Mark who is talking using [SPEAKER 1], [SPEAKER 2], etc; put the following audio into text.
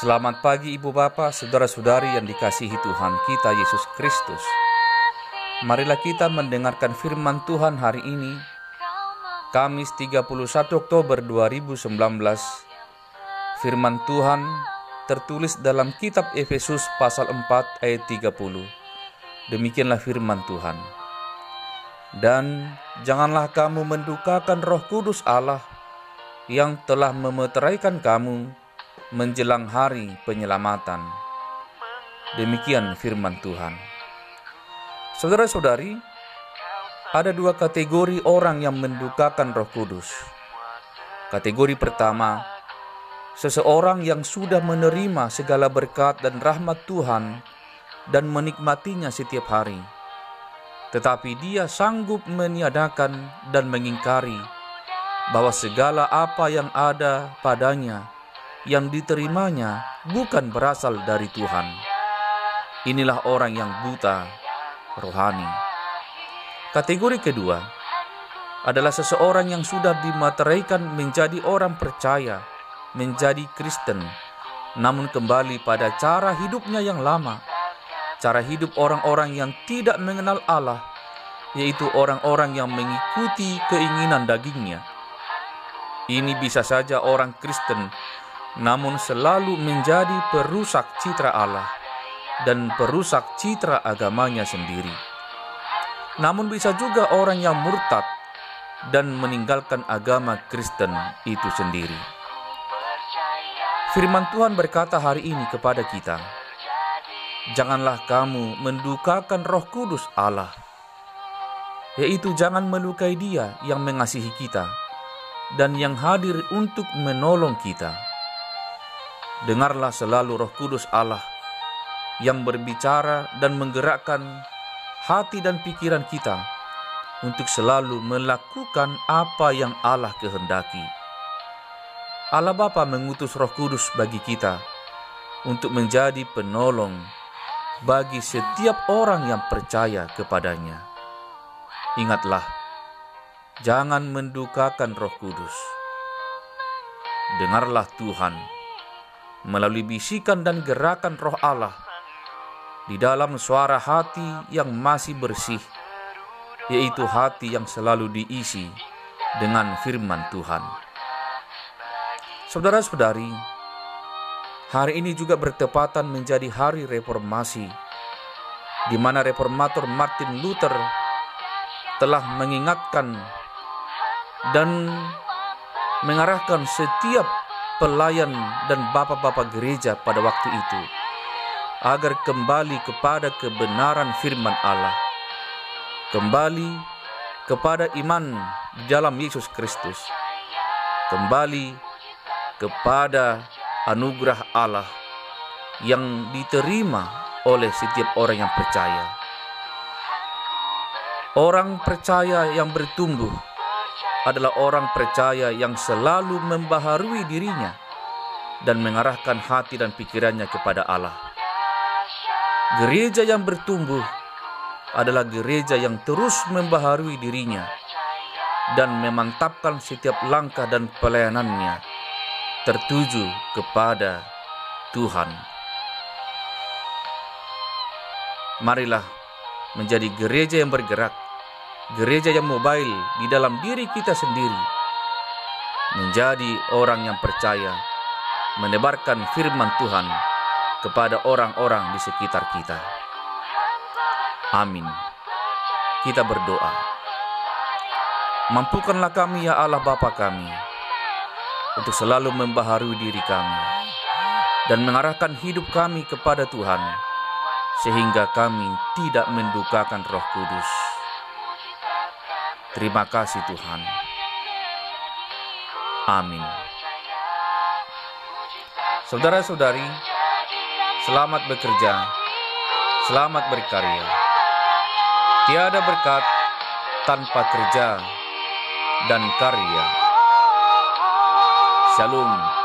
[SPEAKER 1] Selamat pagi Ibu Bapak, Saudara-saudari yang dikasihi Tuhan kita Yesus Kristus. Marilah kita mendengarkan firman Tuhan hari ini, Kamis 31 Oktober 2019. Firman Tuhan tertulis dalam kitab Efesus pasal 4 ayat 30. Demikianlah firman Tuhan. Dan janganlah kamu mendukakan roh kudus Allah yang telah memeteraikan kamu menjelang hari penyelamatan. Demikian firman Tuhan. Saudara-saudari, ada dua kategori orang yang mendukakan Roh Kudus. Kategori pertama, seseorang yang sudah menerima segala berkat dan rahmat Tuhan dan menikmatinya setiap hari, tetapi dia sanggup meniadakan dan mengingkari bahwa segala apa yang ada padanya yang diterimanya bukan berasal dari Tuhan. Inilah orang yang buta rohani. Kategori kedua adalah seseorang yang sudah dimateraikan menjadi orang percaya, menjadi Kristen, namun kembali pada cara hidupnya yang lama, cara hidup orang-orang yang tidak mengenal Allah, yaitu orang-orang yang mengikuti keinginan dagingnya. Ini bisa saja orang Kristen namun selalu menjadi perusak citra Allah dan perusak citra agamanya sendiri. Namun bisa juga orang yang murtad dan meninggalkan agama Kristen itu sendiri. Firman Tuhan berkata hari ini kepada kita, Janganlah kamu mendukakan roh kudus Allah, yaitu jangan melukai dia yang mengasihi kita dan yang hadir untuk menolong kita dengarlah selalu roh kudus Allah yang berbicara dan menggerakkan hati dan pikiran kita untuk selalu melakukan apa yang Allah kehendaki. Allah Bapa mengutus roh kudus bagi kita untuk menjadi penolong bagi setiap orang yang percaya kepadanya. Ingatlah, jangan mendukakan roh kudus. Dengarlah Tuhan melalui bisikan dan gerakan roh Allah di dalam suara hati yang masih bersih, yaitu hati yang selalu diisi dengan firman Tuhan. Saudara-saudari, hari ini juga bertepatan menjadi hari reformasi, di mana reformator Martin Luther telah mengingatkan dan mengarahkan setiap pelayan dan bapak-bapak gereja pada waktu itu agar kembali kepada kebenaran firman Allah, kembali kepada iman di dalam Yesus Kristus, kembali kepada anugerah Allah yang diterima oleh setiap orang yang percaya. Orang percaya yang bertumbuh adalah orang percaya yang selalu membaharui dirinya dan mengarahkan hati dan pikirannya kepada Allah. Gereja yang bertumbuh adalah gereja yang terus membaharui dirinya dan memantapkan setiap langkah dan pelayanannya tertuju kepada Tuhan. Marilah menjadi gereja yang bergerak gereja yang mobile di dalam diri kita sendiri, menjadi orang yang percaya, menebarkan firman Tuhan kepada orang-orang di sekitar kita. Amin. Kita berdoa. Mampukanlah kami ya Allah Bapa kami untuk selalu membaharui diri kami dan mengarahkan hidup kami kepada Tuhan sehingga kami tidak mendukakan Roh Kudus Terima kasih Tuhan. Amin. Saudara-saudari, selamat bekerja, selamat berkarya. Tiada berkat tanpa kerja dan karya. Shalom.